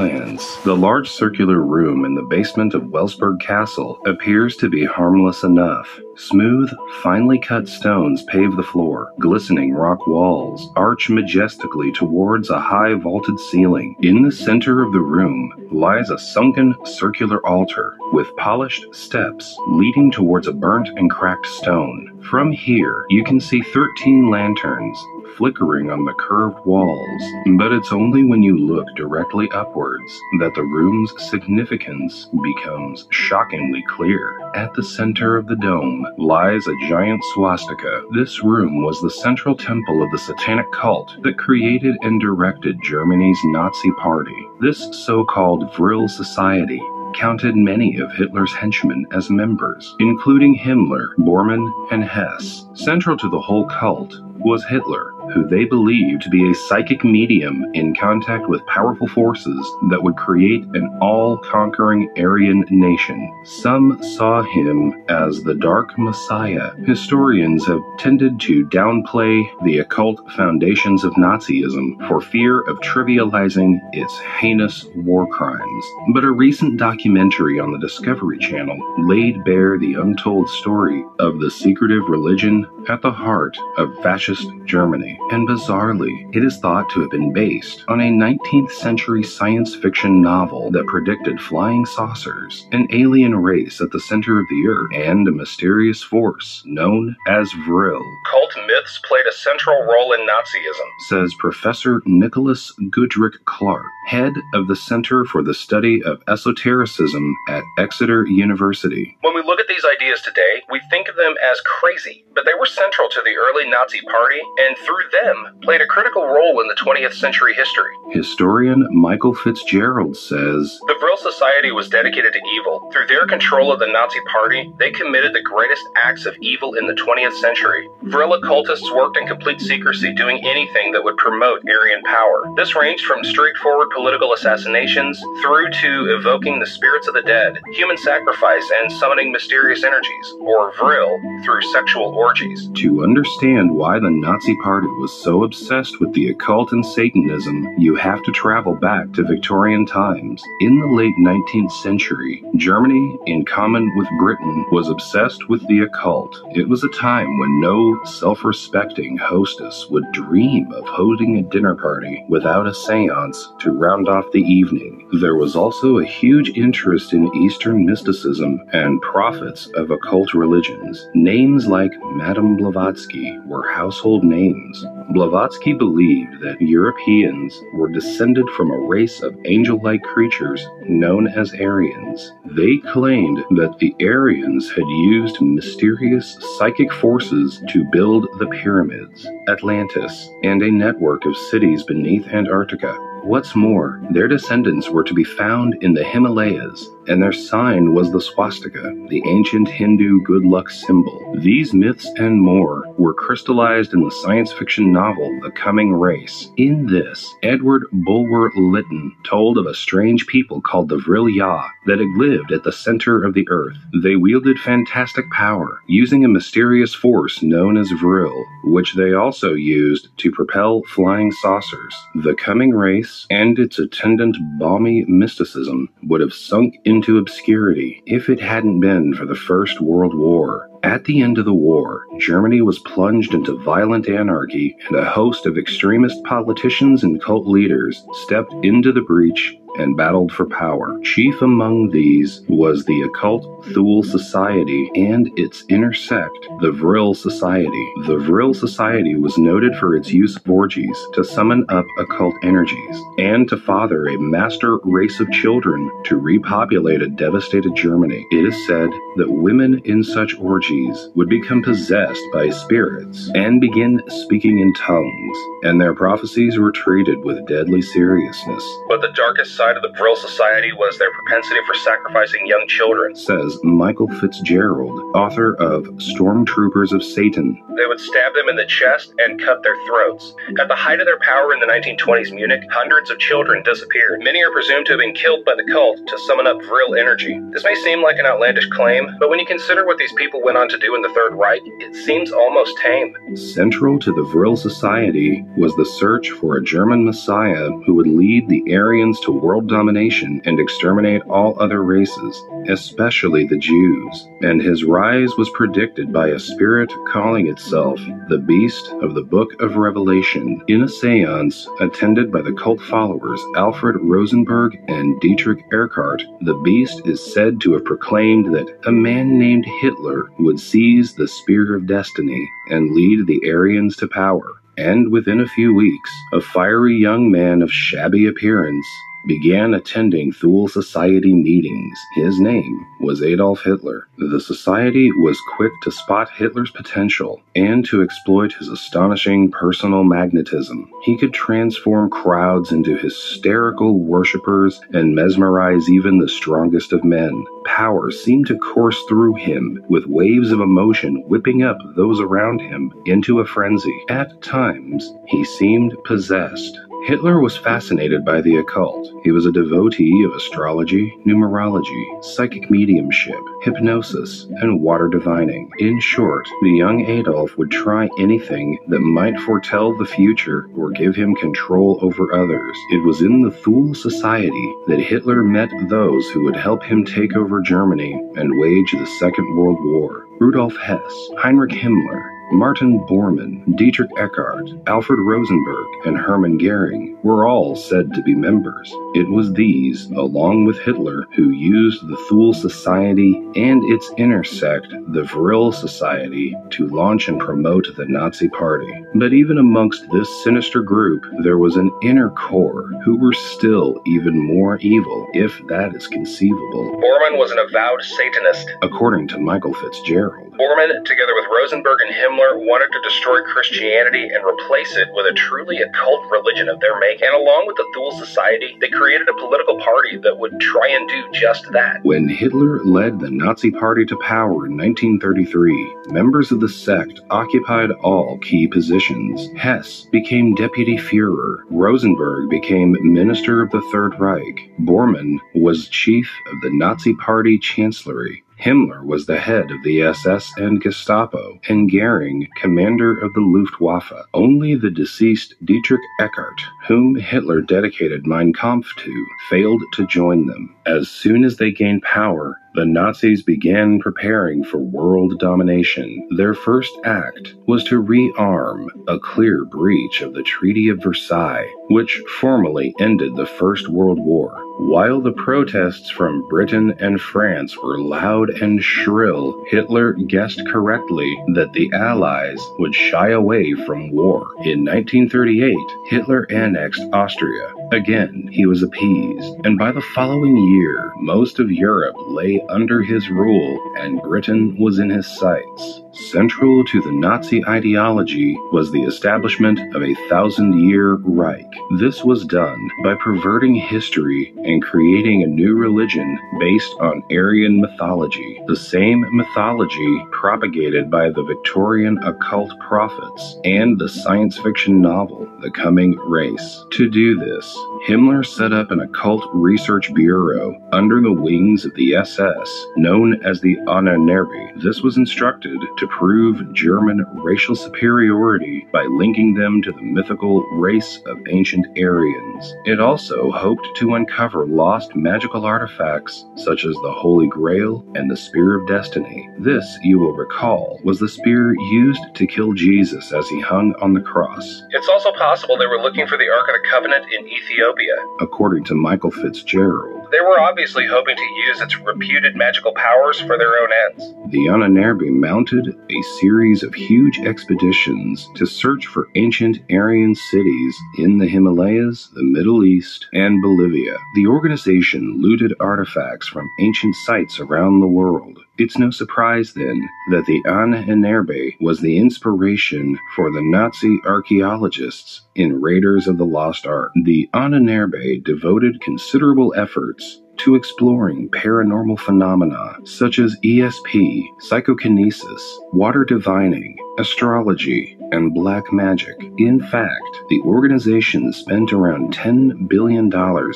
glance, the large circular room in the basement of Wewelsburg Castle appears to be harmless enough. Smooth, finely cut stones pave the floor. Glistening rock walls arch majestically towards a high vaulted ceiling. In the center of the room lies a sunken circular altar with polished steps leading towards a burnt and cracked stone. From here, you can see 13 lanterns flickering on the curved walls, but it's only when you look directly upwards that the room's significance becomes shockingly clear. At the center of the dome lies a giant swastika. This room was the central temple of the satanic cult that created and directed Germany's Nazi party. This so called Vril Society counted many of Hitler's henchmen as members, including Himmler, Bormann, and Hess. Central to the whole cult was Hitler, who they believed to be a psychic medium in contact with powerful forces that would create an all conquering Aryan nation. Some saw him as the Dark Messiah. Historians have tended to downplay the occult foundations of Nazism for fear of trivializing its heinous war crimes. But a recent documentary on the Discovery Channel laid bare the untold story of the secretive religion at the heart of fascist Germany and bizarrely, it is thought to have been based on a 19th century science fiction novel that predicted flying saucers, an alien race at the center of the Earth, and a mysterious force known as Vril. Cult myths played a central role in Nazism, says Professor Nicholas Goodrick-Clarke, head of the Center for the Study of Esotericism at Exeter University. When we look at these ideas today, we think of them as crazy, but they were central to the early Nazi Party, and through them, played a critical role in the 20th century history. Historian Michael Fitzgerald says The Vril Society was dedicated to evil. Through their control of the Nazi Party, they committed the greatest acts of evil in the 20th century. Vril occultists worked in complete secrecy, doing anything that would promote Aryan power. This ranged from straightforward political assassinations through to evoking the spirits of the dead, human sacrifice, and summoning mysterious energies, or Vril, through sexual orgies. To understand why the Nazi Party was so obsessed with the occult and Satanism, you have to travel back to Victorian times. In the late 19th century, Germany, in common with Britain, was obsessed with the occult. It was a time when no self respecting hostess would dream of holding a dinner party without a seance to round off the evening. There was also a huge interest in Eastern mysticism and prophets of occult religions. Names like Madame Blavatsky were household names. Blavatsky believed that Europeans were descended from a race of angel like creatures known as Aryans. They claimed that the Aryans had used mysterious psychic forces to build the pyramids, Atlantis, and a network of cities beneath Antarctica. What's more, their descendants were to be found in the Himalayas, and their sign was the swastika, the ancient Hindu good luck symbol. These myths and more were crystallized in the science fiction novel The Coming Race. In this, Edward Bulwer Lytton told of a strange people called the Vril Ya that had lived at the center of the earth. They wielded fantastic power, using a mysterious force known as Vril, which they also used to propel flying saucers. The Coming Race and its attendant balmy mysticism would have sunk into obscurity if it hadn't been for the First World War. At the end of the war, Germany was plunged into violent anarchy, and a host of extremist politicians and cult leaders stepped into the breach and battled for power. Chief among these was the occult Thule Society and its inner sect, the Vril Society. The Vril Society was noted for its use of orgies to summon up occult energies and to father a master race of children to repopulate a devastated Germany. It is said that women in such orgies would become possessed by spirits and begin speaking in tongues, and their prophecies were treated with deadly seriousness. But the darkest side of the Vril Society was their propensity for sacrificing young children. Says Michael Fitzgerald, author of Stormtroopers of Satan. They would stab them in the chest and cut their throats. At the height of their power in the 1920s Munich, hundreds of children disappeared. Many are presumed to have been killed by the cult to summon up Vril energy. This may seem like an outlandish claim, but when you consider what these people went on to do in the Third Reich, it seems almost tame. Central to the Vril Society was the search for a German Messiah who would lead the Aryans to world domination and exterminate all other races, especially the Jews. And his rise was predicted by a spirit calling itself the Beast of the Book of Revelation in a seance attended by the cult followers Alfred Rosenberg and Dietrich Eckart. The beast is said to have proclaimed that a man named Hitler would seize the spear of destiny and lead the Aryans to power and within a few weeks, a fiery young man of shabby appearance began attending Thule Society meetings. His name was Adolf Hitler. The Society was quick to spot Hitler's potential and to exploit his astonishing personal magnetism. He could transform crowds into hysterical worshippers and mesmerize even the strongest of men. Power seemed to course through him, with waves of emotion whipping up those around him into a frenzy. At times, he seemed possessed Hitler was fascinated by the occult. He was a devotee of astrology, numerology, psychic mediumship, hypnosis, and water divining. In short, the young Adolf would try anything that might foretell the future or give him control over others. It was in the Thule Society that Hitler met those who would help him take over Germany and wage the Second World War. Rudolf Hess, Heinrich Himmler, Martin Bormann, Dietrich Eckart, Alfred Rosenberg, and Hermann Goering were all said to be members. It was these, along with Hitler, who used the Thule Society and its intersect, the Vril Society, to launch and promote the Nazi Party. But even amongst this sinister group, there was an inner core who were still even more evil, if that is conceivable. Bormann was an avowed Satanist. According to Michael Fitzgerald, Bormann, together with Rosenberg and Himmler, wanted to destroy Christianity and replace it with a truly occult religion of their making. And along with the Thule Society, they created a political party that would try and do just that. When Hitler led the Nazi Party to power in 1933, members of the sect occupied all key positions. Hess became deputy Fuhrer, Rosenberg became minister of the Third Reich, Bormann was chief of the Nazi Party chancellery, Himmler was the head of the SS and Gestapo, and Goering commander of the Luftwaffe. Only the deceased Dietrich Eckart, whom Hitler dedicated Mein Kampf to, failed to join them. As soon as they gained power, the Nazis began preparing for world domination. Their first act was to rearm, a clear breach of the Treaty of Versailles, which formally ended the First World War. While the protests from Britain and France were loud and shrill, Hitler guessed correctly that the Allies would shy away from war. In 1938, Hitler annexed Austria. Again, he was appeased, and by the following year, most of Europe lay under his rule, and Britain was in his sights. Central to the Nazi ideology was the establishment of a thousand year Reich. This was done by perverting history and creating a new religion based on Aryan mythology, the same mythology propagated by the Victorian occult prophets and the science fiction novel The Coming Race. To do this, Himmler set up an occult research bureau under the wings of the SS, known as the Ahnenerbe. This was instructed to prove German racial superiority by linking them to the mythical race of ancient Aryans. It also hoped to uncover lost magical artifacts such as the Holy Grail and the Spear of Destiny. This, you will recall, was the spear used to kill Jesus as he hung on the cross. It's also possible they were looking for the Ark of the Covenant in Ethiopia. According to Michael Fitzgerald, they were obviously hoping to use its reputed magical powers for their own ends. The Ahnenerbe mounted a series of huge expeditions to search for ancient Aryan cities in the Himalayas, the Middle East, and Bolivia. The organization looted artifacts from ancient sites around the world. It's no surprise then that the Ahnenerbe was the inspiration for the Nazi archaeologists in Raiders of the Lost Ark. The Ahnenerbe devoted considerable efforts to exploring paranormal phenomena such as ESP, psychokinesis, water divining, astrology, and black magic. In fact, the organization spent around $10 billion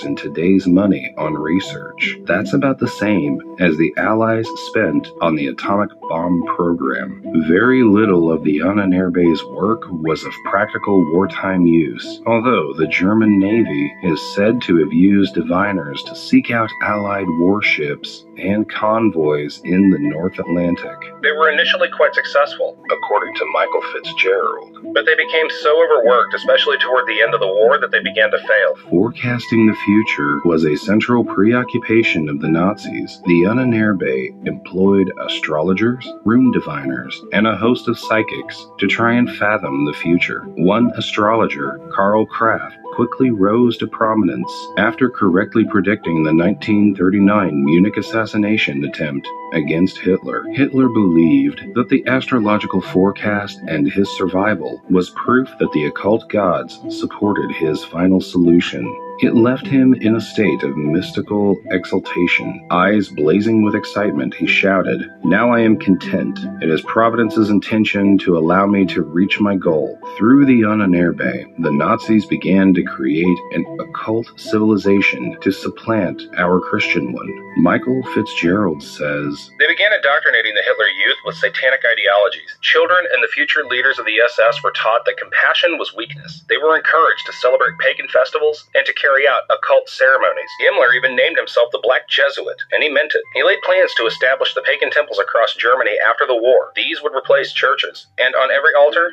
in today's money on research. That's about the same as the Allies spent on the atomic bomb program. Very little of the Ahnenerbe's work was of practical wartime use, although the German Navy is said to have used diviners to seek out Allied warships and convoys in the North Atlantic. They were initially quite successful, according to Michael Fitzgerald. But they became so overworked, especially toward the end of the war, that they began to fail. Forecasting the future was a central preoccupation of the Nazis. The Ahnenerbe employed astrologers, rune diviners, and a host of psychics to try and fathom the future. One astrologer, Karl Krafft, quickly rose to prominence after correctly predicting the 1939 Munich assassination attempt against Hitler. Hitler believed that the astrological forecast and his survival was proof that the occult gods supported his final solution. It left him in a state of mystical exultation. Eyes blazing with excitement, he shouted, Now I am content. It is Providence's intention to allow me to reach my goal. Through the Ahnenerbe, the Nazis began to create an occult civilization to supplant our Christian one. Michael Fitzgerald says, They began indoctrinating the Hitler youth with satanic ideologies. Children and the future leaders of the SS were taught that compassion was weakness. They were encouraged to celebrate pagan festivals and to carry out occult ceremonies. Himmler even named himself the Black Jesuit, and he meant it. He laid plans to establish the pagan temples across Germany after the war. These would replace churches, and on every altar,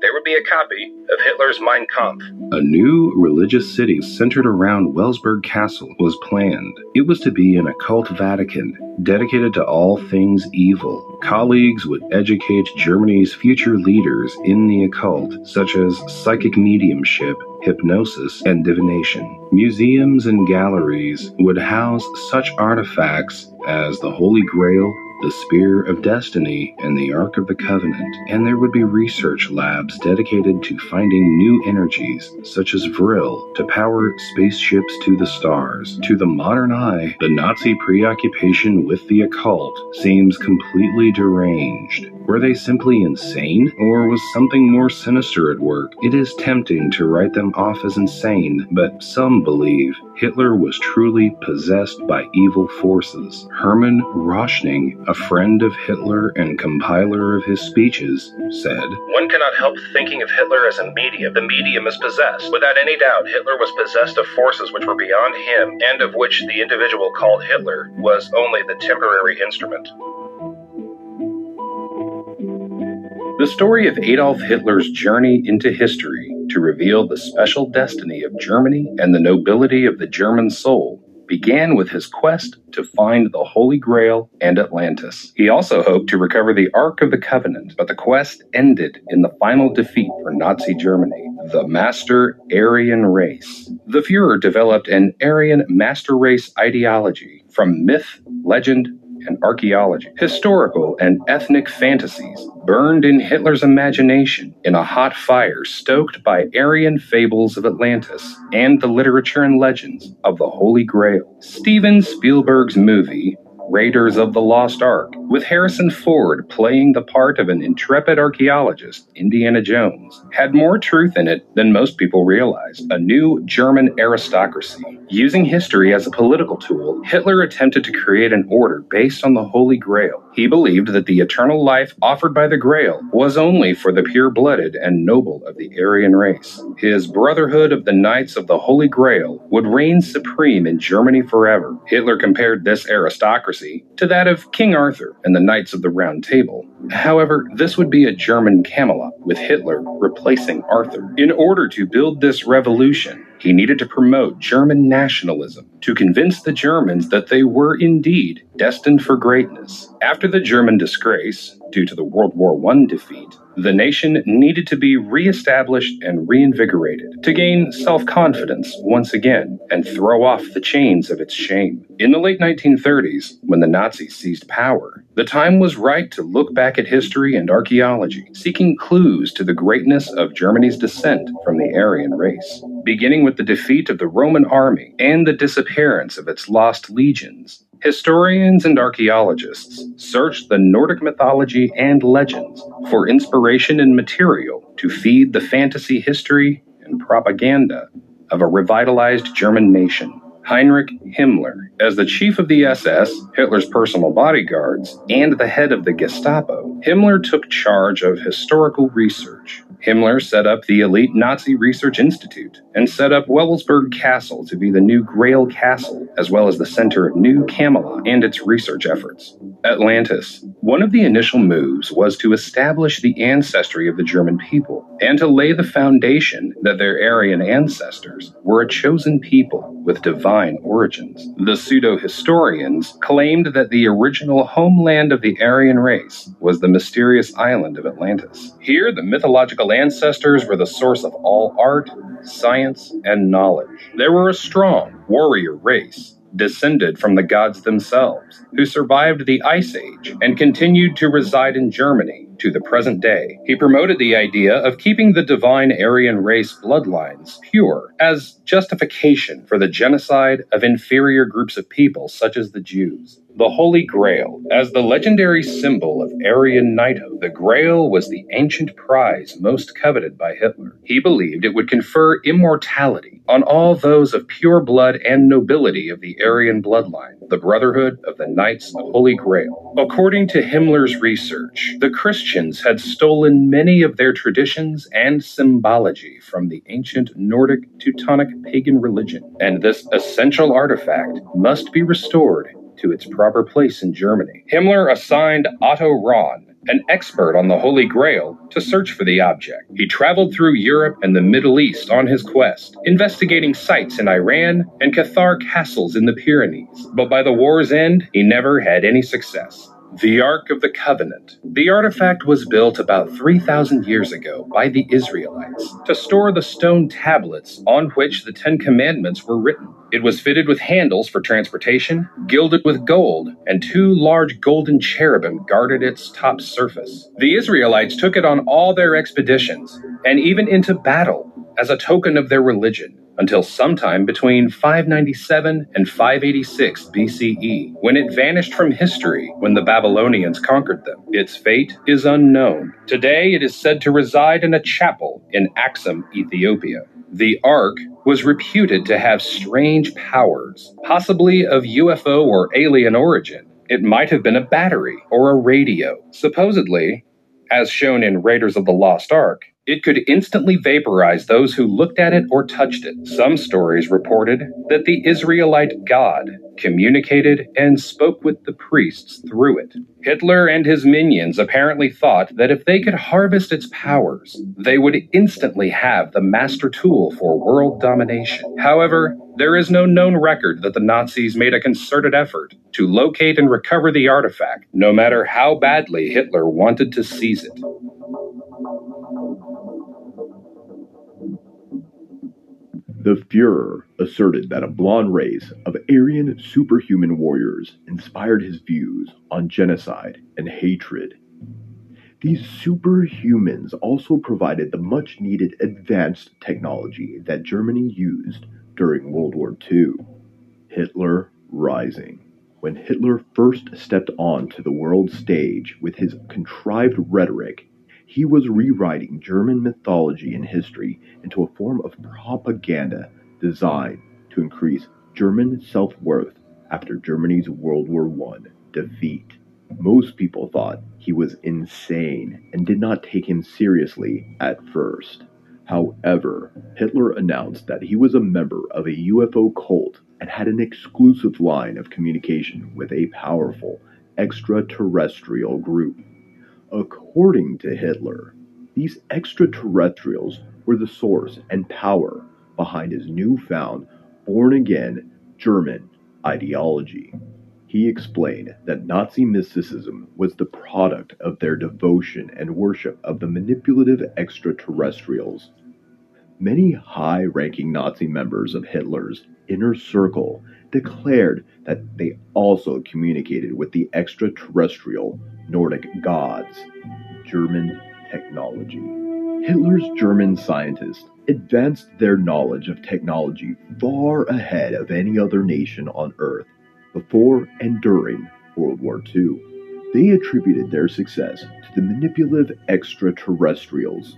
there would be a copy of Hitler's Mein Kampf. A new religious city centered around Wewelsburg Castle was planned. It was to be an occult Vatican dedicated to all things evil. Colleagues would educate Germany's future leaders in the occult, such as psychic mediumship, hypnosis, and divination. Museums and galleries would house such artifacts as the Holy Grail, the Spear of Destiny, and the Ark of the Covenant, and there would be research labs dedicated to finding new energies, such as Vril, to power spaceships to the stars. To the modern eye, the Nazi preoccupation with the occult seems completely deranged. Were they simply insane, or was something more sinister at work? It is tempting to write them off as insane, but some believe Hitler was truly possessed by evil forces. Hermann Rauschning, a friend of Hitler and compiler of his speeches, said, One cannot help thinking of Hitler as a medium. The medium is possessed. Without any doubt, Hitler was possessed of forces which were beyond him, and of which the individual called Hitler was only the temporary instrument. The story of Adolf Hitler's journey into history to reveal the special destiny of Germany and the nobility of the German soul began with his quest to find the Holy Grail and Atlantis. He also hoped to recover the Ark of the Covenant, but the quest ended in the final defeat for Nazi Germany, the Master Aryan Race. The Fuhrer developed an Aryan master race ideology from myth, legend, and archaeology. Historical and ethnic fantasies burned in Hitler's imagination in a hot fire stoked by Aryan fables of Atlantis and the literature and legends of the Holy Grail. Steven Spielberg's movie, Raiders of the Lost Ark, with Harrison Ford playing the part of an intrepid archaeologist, Indiana Jones, had more truth in it than most people realize. A new German aristocracy. Using history as a political tool, Hitler attempted to create an order based on the Holy Grail. He believed that the eternal life offered by the Grail was only for the pure blooded and noble of the Aryan race. His Brotherhood of the Knights of the Holy Grail would reign supreme in Germany forever. Hitler compared this aristocracy to that of King Arthur and the Knights of the Round Table. However, this would be a German Camelot, with Hitler replacing Arthur. In order to build this revolution, he needed to promote German nationalism to convince the Germans that they were indeed destined for greatness. After the German disgrace, due to the World War I defeat, the nation needed to be reestablished and reinvigorated to gain self confidence once again and throw off the chains of its shame. In the late 1930s, when the Nazis seized power, the time was right to look back at history and archaeology, seeking clues to the greatness of Germany's descent from the Aryan race. Beginning with the defeat of the Roman army and the disappearance of its lost legions, Historians and archaeologists searched the Nordic mythology and legends for inspiration and material to feed the fantasy history and propaganda of a revitalized German nation. Heinrich Himmler, as the chief of the SS, Hitler's personal bodyguards, and the head of the Gestapo, Himmler took charge of historical research Himmler set up the elite Nazi Research Institute and set up Wewelsburg Castle to be the new Grail Castle, as well as the center of New Camelot and its research efforts. Atlantis. One of the initial moves was to establish the ancestry of the German people and to lay the foundation that their Aryan ancestors were a chosen people with divine origins. The pseudo historians claimed that the original homeland of the Aryan race was the mysterious island of Atlantis. Here, the mythological ancestors were the source of all art, science, and knowledge. They were a strong warrior race descended from the gods themselves, who survived the Ice Age and continued to reside in Germany to the present day. He promoted the idea of keeping the divine Aryan race bloodlines pure as justification for the genocide of inferior groups of people such as the Jews the Holy Grail. As the legendary symbol of Aryan knighthood, the Grail was the ancient prize most coveted by Hitler. He believed it would confer immortality on all those of pure blood and nobility of the Aryan bloodline, the Brotherhood of the Knights of Holy Grail. According to Himmler's research, the Christians had stolen many of their traditions and symbology from the ancient Nordic Teutonic pagan religion, and this essential artifact must be restored to its proper place in Germany. Himmler assigned Otto Rahn, an expert on the Holy Grail, to search for the object. He traveled through Europe and the Middle East on his quest, investigating sites in Iran and Cathar castles in the Pyrenees. But by the war's end, he never had any success. The Ark of the Covenant. The artifact was built about 3,000 years ago by the Israelites to store the stone tablets on which the Ten Commandments were written. It was fitted with handles for transportation, gilded with gold, and two large golden cherubim guarded its top surface. The Israelites took it on all their expeditions, and even into battle, as a token of their religion until sometime between 597 and 586 BCE, when it vanished from history when the Babylonians conquered them. Its fate is unknown. Today, it is said to reside in a chapel in Axum, Ethiopia. The Ark was reputed to have strange powers, possibly of UFO or alien origin. It might have been a battery or a radio. Supposedly, as shown in Raiders of the Lost Ark, it could instantly vaporize those who looked at it or touched it. Some stories reported that the Israelite God communicated and spoke with the priests through it. Hitler and his minions apparently thought that if they could harvest its powers, they would instantly have the master tool for world domination. However, there is no known record that the Nazis made a concerted effort to locate and recover the artifact, no matter how badly Hitler wanted to seize it. The Fuhrer asserted that a blonde race of Aryan superhuman warriors inspired his views on genocide and hatred. These superhumans also provided the much needed advanced technology that Germany used during World War II. Hitler Rising. When Hitler first stepped onto the world stage with his contrived rhetoric he was rewriting German mythology and history into a form of propaganda designed to increase German self worth after Germany's World War I defeat. Most people thought he was insane and did not take him seriously at first. However, Hitler announced that he was a member of a UFO cult and had an exclusive line of communication with a powerful extraterrestrial group. According to Hitler, these extraterrestrials were the source and power behind his newfound born again German ideology. He explained that Nazi mysticism was the product of their devotion and worship of the manipulative extraterrestrials. Many high ranking Nazi members of Hitler's inner circle declared that they also communicated with the extraterrestrial Nordic gods, German technology. Hitler's German scientists advanced their knowledge of technology far ahead of any other nation on Earth, before and during World War II. They attributed their success to the manipulative extraterrestrials.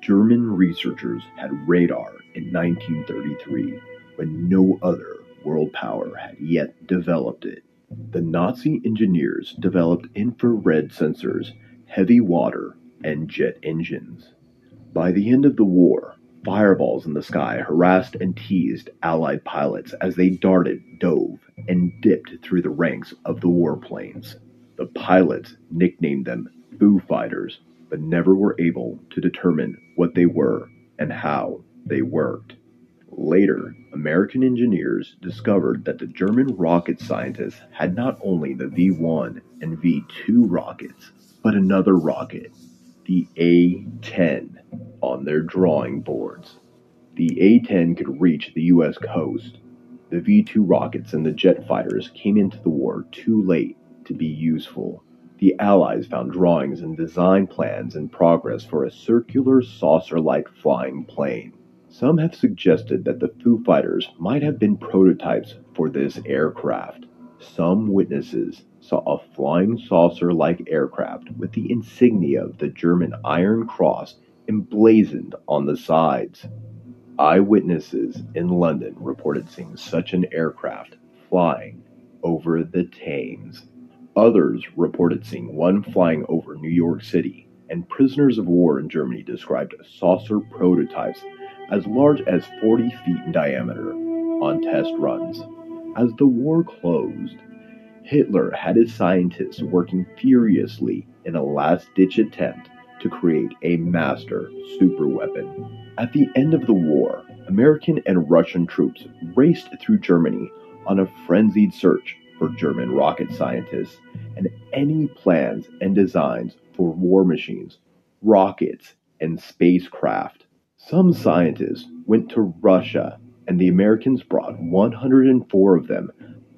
German researchers had radar in 1933 when no other world power had yet developed it. The Nazi engineers developed infrared sensors, heavy water, and jet engines. By the end of the war, fireballs in the sky harassed and teased Allied pilots as they darted, dove, and dipped through the ranks of the warplanes. The pilots nicknamed them Foo Fighters, but never were able to determine what they were and how they worked. Later, American engineers discovered that the German rocket scientists had not only the V 1 and V 2 rockets, but another rocket, the A 10, on their drawing boards. The A 10 could reach the U.S. coast. The V 2 rockets and the jet fighters came into the war too late to be useful. The Allies found drawings and design plans in progress for a circular saucer like flying plane. Some have suggested that the Foo Fighters might have been prototypes for this aircraft. Some witnesses saw a flying saucer like aircraft with the insignia of the German Iron Cross emblazoned on the sides. Eyewitnesses in London reported seeing such an aircraft flying over the Thames. Others reported seeing one flying over New York City, and prisoners of war in Germany described saucer prototypes as large as 40 feet in diameter on test runs. As the war closed, Hitler had his scientists working furiously in a last ditch attempt to create a master superweapon. At the end of the war, American and Russian troops raced through Germany on a frenzied search for German rocket scientists and any plans and designs for war machines, rockets, and spacecraft. Some scientists went to Russia, and the Americans brought 104 of them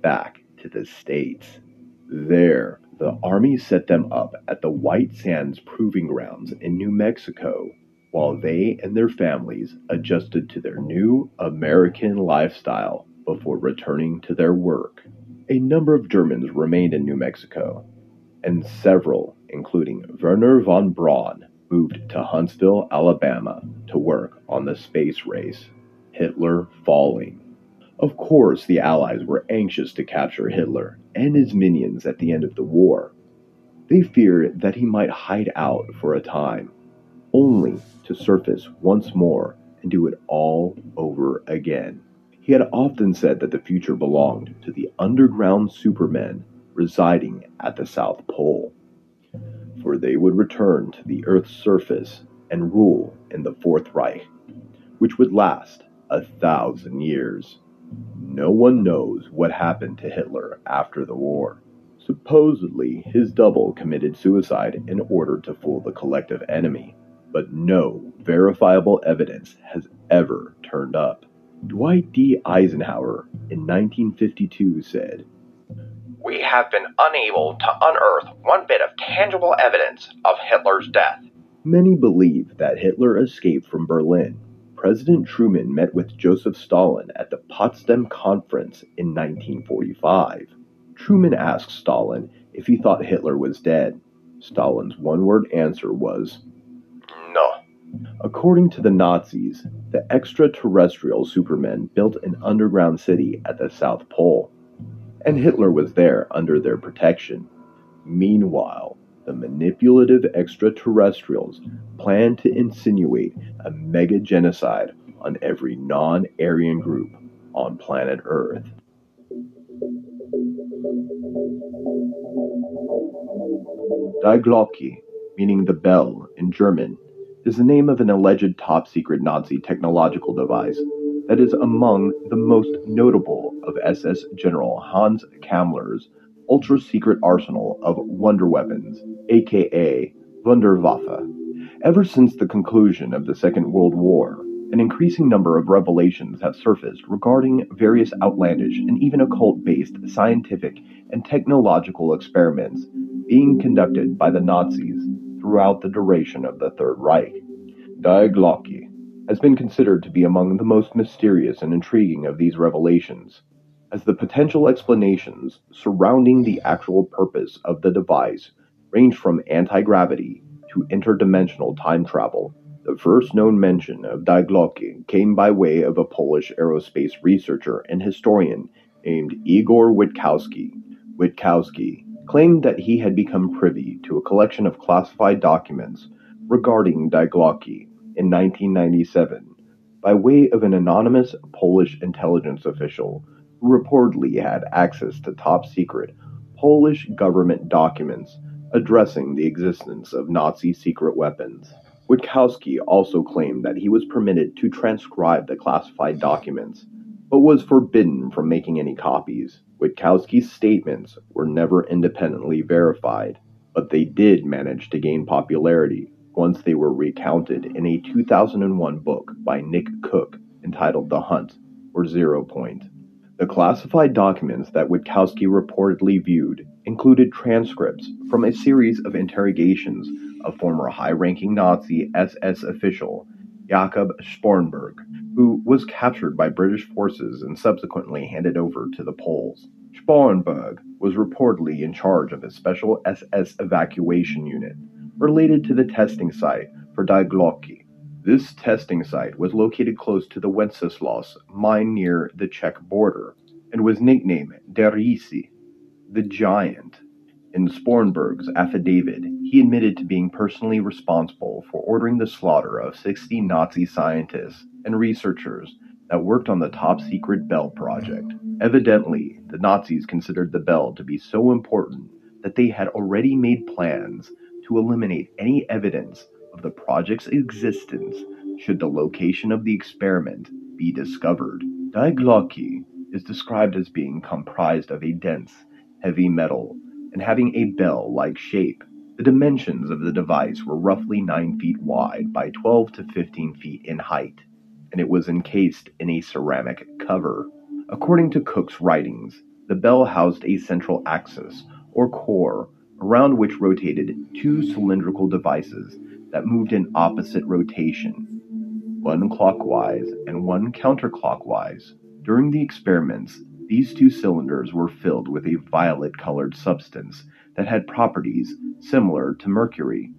back to the States. There, the Army set them up at the White Sands Proving Grounds in New Mexico while they and their families adjusted to their new American lifestyle before returning to their work. A number of Germans remained in New Mexico, and several, including Wernher von Braun, moved to Huntsville, Alabama to work on the space race, Hitler falling. Of course, the Allies were anxious to capture Hitler and his minions at the end of the war. They feared that he might hide out for a time, only to surface once more and do it all over again. He had often said that the future belonged to the underground supermen residing at the South Pole, for they would return to the Earth's surface and rule in the Fourth Reich, which would last a thousand years. No one knows what happened to Hitler after the war. Supposedly, his double committed suicide in order to fool the collective enemy, but no verifiable evidence has ever turned up. Dwight D. Eisenhower in 1952 said, We have been unable to unearth one bit of tangible evidence of Hitler's death. Many believe that Hitler escaped from Berlin. President Truman met with Joseph Stalin at the Potsdam Conference in 1945. Truman asked Stalin if he thought Hitler was dead. Stalin's one word answer was, No. According to the Nazis, the extraterrestrial supermen built an underground city at the South Pole, and Hitler was there under their protection. Meanwhile, the manipulative extraterrestrials planned to insinuate a mega genocide on every non Aryan group on planet Earth. Die Glocke, meaning the bell in German, is the name of an alleged top secret Nazi technological device that is among the most notable of SS General Hans Kammler's ultra secret arsenal of wonder weapons, aka Wunderwaffe. Ever since the conclusion of the Second World War, an increasing number of revelations have surfaced regarding various outlandish and even occult based scientific and technological experiments being conducted by the Nazis throughout the duration of the Third Reich. Die Glocke has been considered to be among the most mysterious and intriguing of these revelations. as the potential explanations surrounding the actual purpose of the device range from anti gravity to interdimensional time travel. The first known mention of Die came by way of a Polish aerospace researcher and historian named Igor Witkowski. Witkowski claimed that he had become privy to a collection of classified documents regarding Die Glocke in 1997 by way of an anonymous Polish intelligence official who reportedly had access to top secret Polish government documents addressing the existence of Nazi secret weapons. Witkowski also claimed that he was permitted to transcribe the classified documents, but was forbidden from making any copies. Witkowski's statements were never independently verified, but they did manage to gain popularity once they were recounted in a 2001 book by Nick Cook entitled The Hunt for Zero Point. The classified documents that Witkowski reportedly viewed included transcripts from a series of interrogations of former high ranking Nazi SS official Jakob Sporrenberg, who was captured by British forces and subsequently handed over to the Poles. Sporrenberg was reportedly in charge of a special SS evacuation unit related to the testing site for Die Glocke. This testing site was located close to the Wenceslaus mine near the Czech border and was nicknamed Der Riese, the Giant. In Sporrenberg's affidavit, he admitted to being personally responsible for ordering the slaughter of 60 Nazi scientists and researchers that worked on the top secret Bell project. Evidently, the Nazis considered the Bell to be so important that they had already made plans to eliminate any evidence of the project's existence should the location of the experiment be discovered. Die Glocke is described as being comprised of a dense, heavy metal and having a bell like shape. The dimensions of the device were roughly 9 feet wide by 12 to 15 feet in height, and it was encased in a ceramic cover. According to Cook's writings, the bell housed a central axis, or core, around which rotated two cylindrical devices that moved in opposite rotation, one clockwise and one counterclockwise. During the experiments, these two cylinders were filled with a violet colored substance that had properties similar to mercury.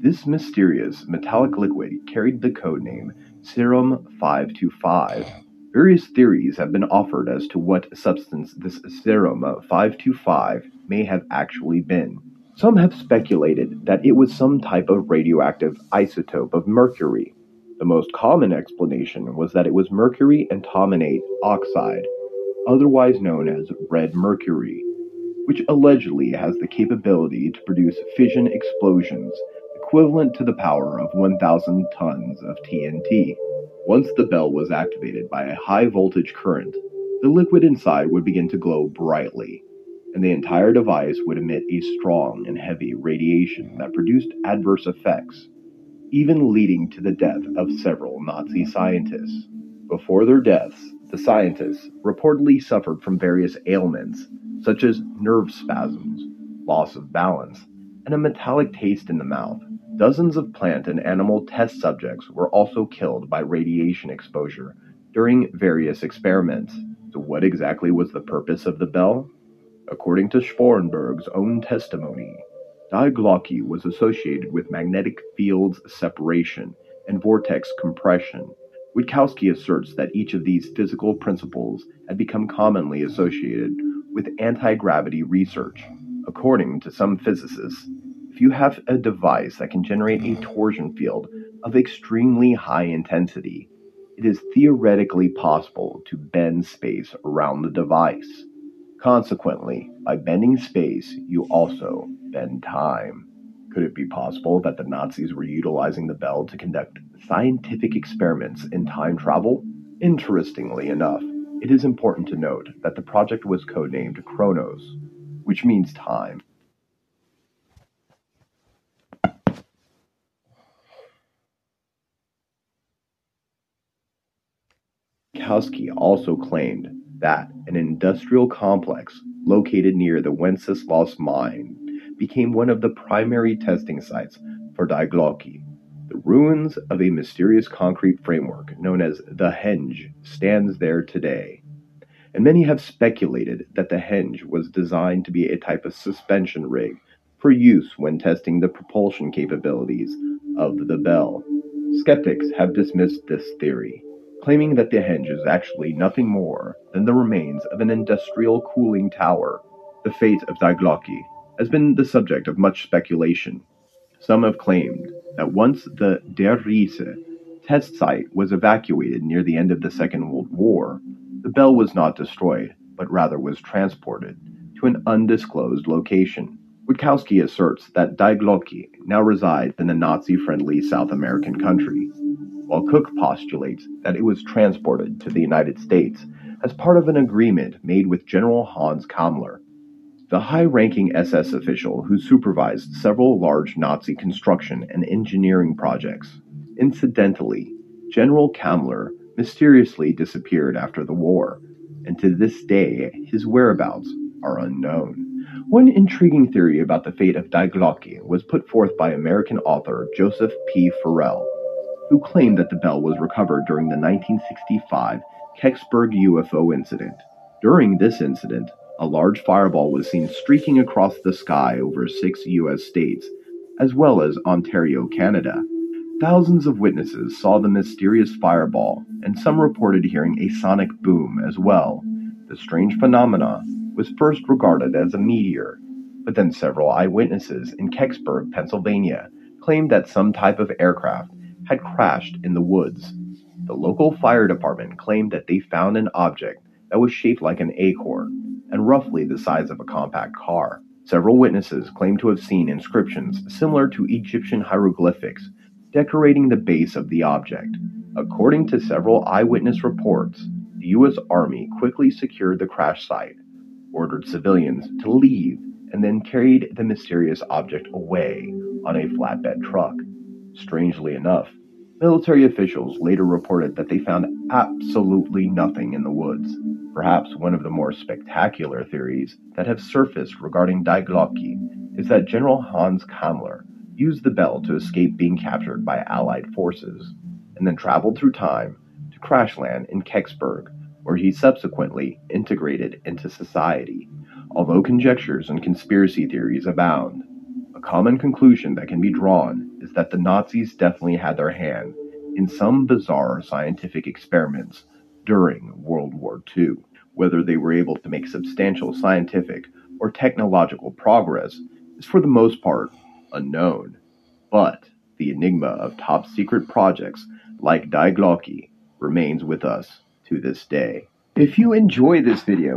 This mysterious metallic liquid carried the code name Serum 525. Various theories have been offered as to what substance this Serum 525 may have actually been. Some have speculated that it was some type of radioactive isotope of mercury. The most common explanation was that it was mercury antimonate oxide, otherwise known as red mercury, which allegedly has the capability to produce fission explosions equivalent to the power of 1,000 tons of TNT. Once the bell was activated by a high voltage current, the liquid inside would begin to glow brightly, and the entire device would emit a strong and heavy radiation that produced adverse effects, even leading to the death of several Nazi scientists. Before their deaths, the scientists reportedly suffered from various ailments, such as nerve spasms, loss of balance, and a metallic taste in the mouth. Dozens of plant and animal test subjects were also killed by radiation exposure during various experiments. So, what exactly was the purpose of the bell? According to Sporrenberg's own testimony, Die Glocke was associated with magnetic fields separation and vortex compression. Witkowski asserts that each of these physical principles had become commonly associated with anti gravity research. According to some physicists, if you have a device that can generate a torsion field of extremely high intensity, it is theoretically possible to bend space around the device. Consequently, by bending space, you also bend time. Could it be possible that the Nazis were utilizing the bell to conduct scientific experiments in time travel? Interestingly enough, it is important to note that the project was codenamed Kronos, which means time. Kowski also claimed that an industrial complex located near the Wenceslas mine became one of the primary testing sites for Die Glocke. The ruins of a mysterious concrete framework known as the Henge stands there today. and many have speculated that the henge was designed to be a type of suspension rig for use when testing the propulsion capabilities of the Bell. Skeptics have dismissed this theory, claiming that the henge is actually nothing more than the remains of an industrial cooling tower. The fate of Die Glocke has been the subject of much speculation. Some have claimed that once the Der Riese test site was evacuated near the end of the Second World War, the bell was not destroyed, but rather was transported to an undisclosed location. Witkowski asserts that Die now resides in a Nazi friendly South American country, while Cook postulates that it was transported to the United States as part of an agreement made with General Hans Kammler, the high ranking SS official who supervised several large Nazi construction and engineering projects. Incidentally, General Kammler mysteriously disappeared after the war, and to this day his whereabouts are unknown. One intriguing theory about the fate of Die Glocke was put forth by American author Joseph P. Farrell, who claimed that the bell was recovered during the 1965 Kecksburg UFO incident. During this incident, a large fireball was seen streaking across the sky over six U.S. states, as well as Ontario, Canada. Thousands of witnesses saw the mysterious fireball, and some reported hearing a sonic boom as well. The strange phenomena was first regarded as a meteor, but then several eyewitnesses in Kecksburg, Pennsylvania, claimed that some type of aircraft had crashed in the woods. The local fire department claimed that they found an object that was shaped like an acorn and roughly the size of a compact car. Several witnesses claimed to have seen inscriptions similar to Egyptian hieroglyphics decorating the base of the object. According to several eyewitness reports, the U.S. Army quickly secured the crash site, ordered civilians to leave, and then carried the mysterious object away on a flatbed truck. Strangely enough, military officials later reported that they found absolutely nothing in the woods. Perhaps one of the more spectacular theories that have surfaced regarding Die is that General Hans Kammler used the bell to escape being captured by Allied forces, and then traveled through time to crash land in Kecksburg, where he subsequently integrated into society. Although conjectures and conspiracy theories abound, a common conclusion that can be drawn is that the Nazis definitely had their hand in some bizarre scientific experiments during World War II. Whether they were able to make substantial scientific or technological progress is for the most part unknown, but the enigma of top secret projects like Die Glocke remains with us to this day. If you enjoy this video,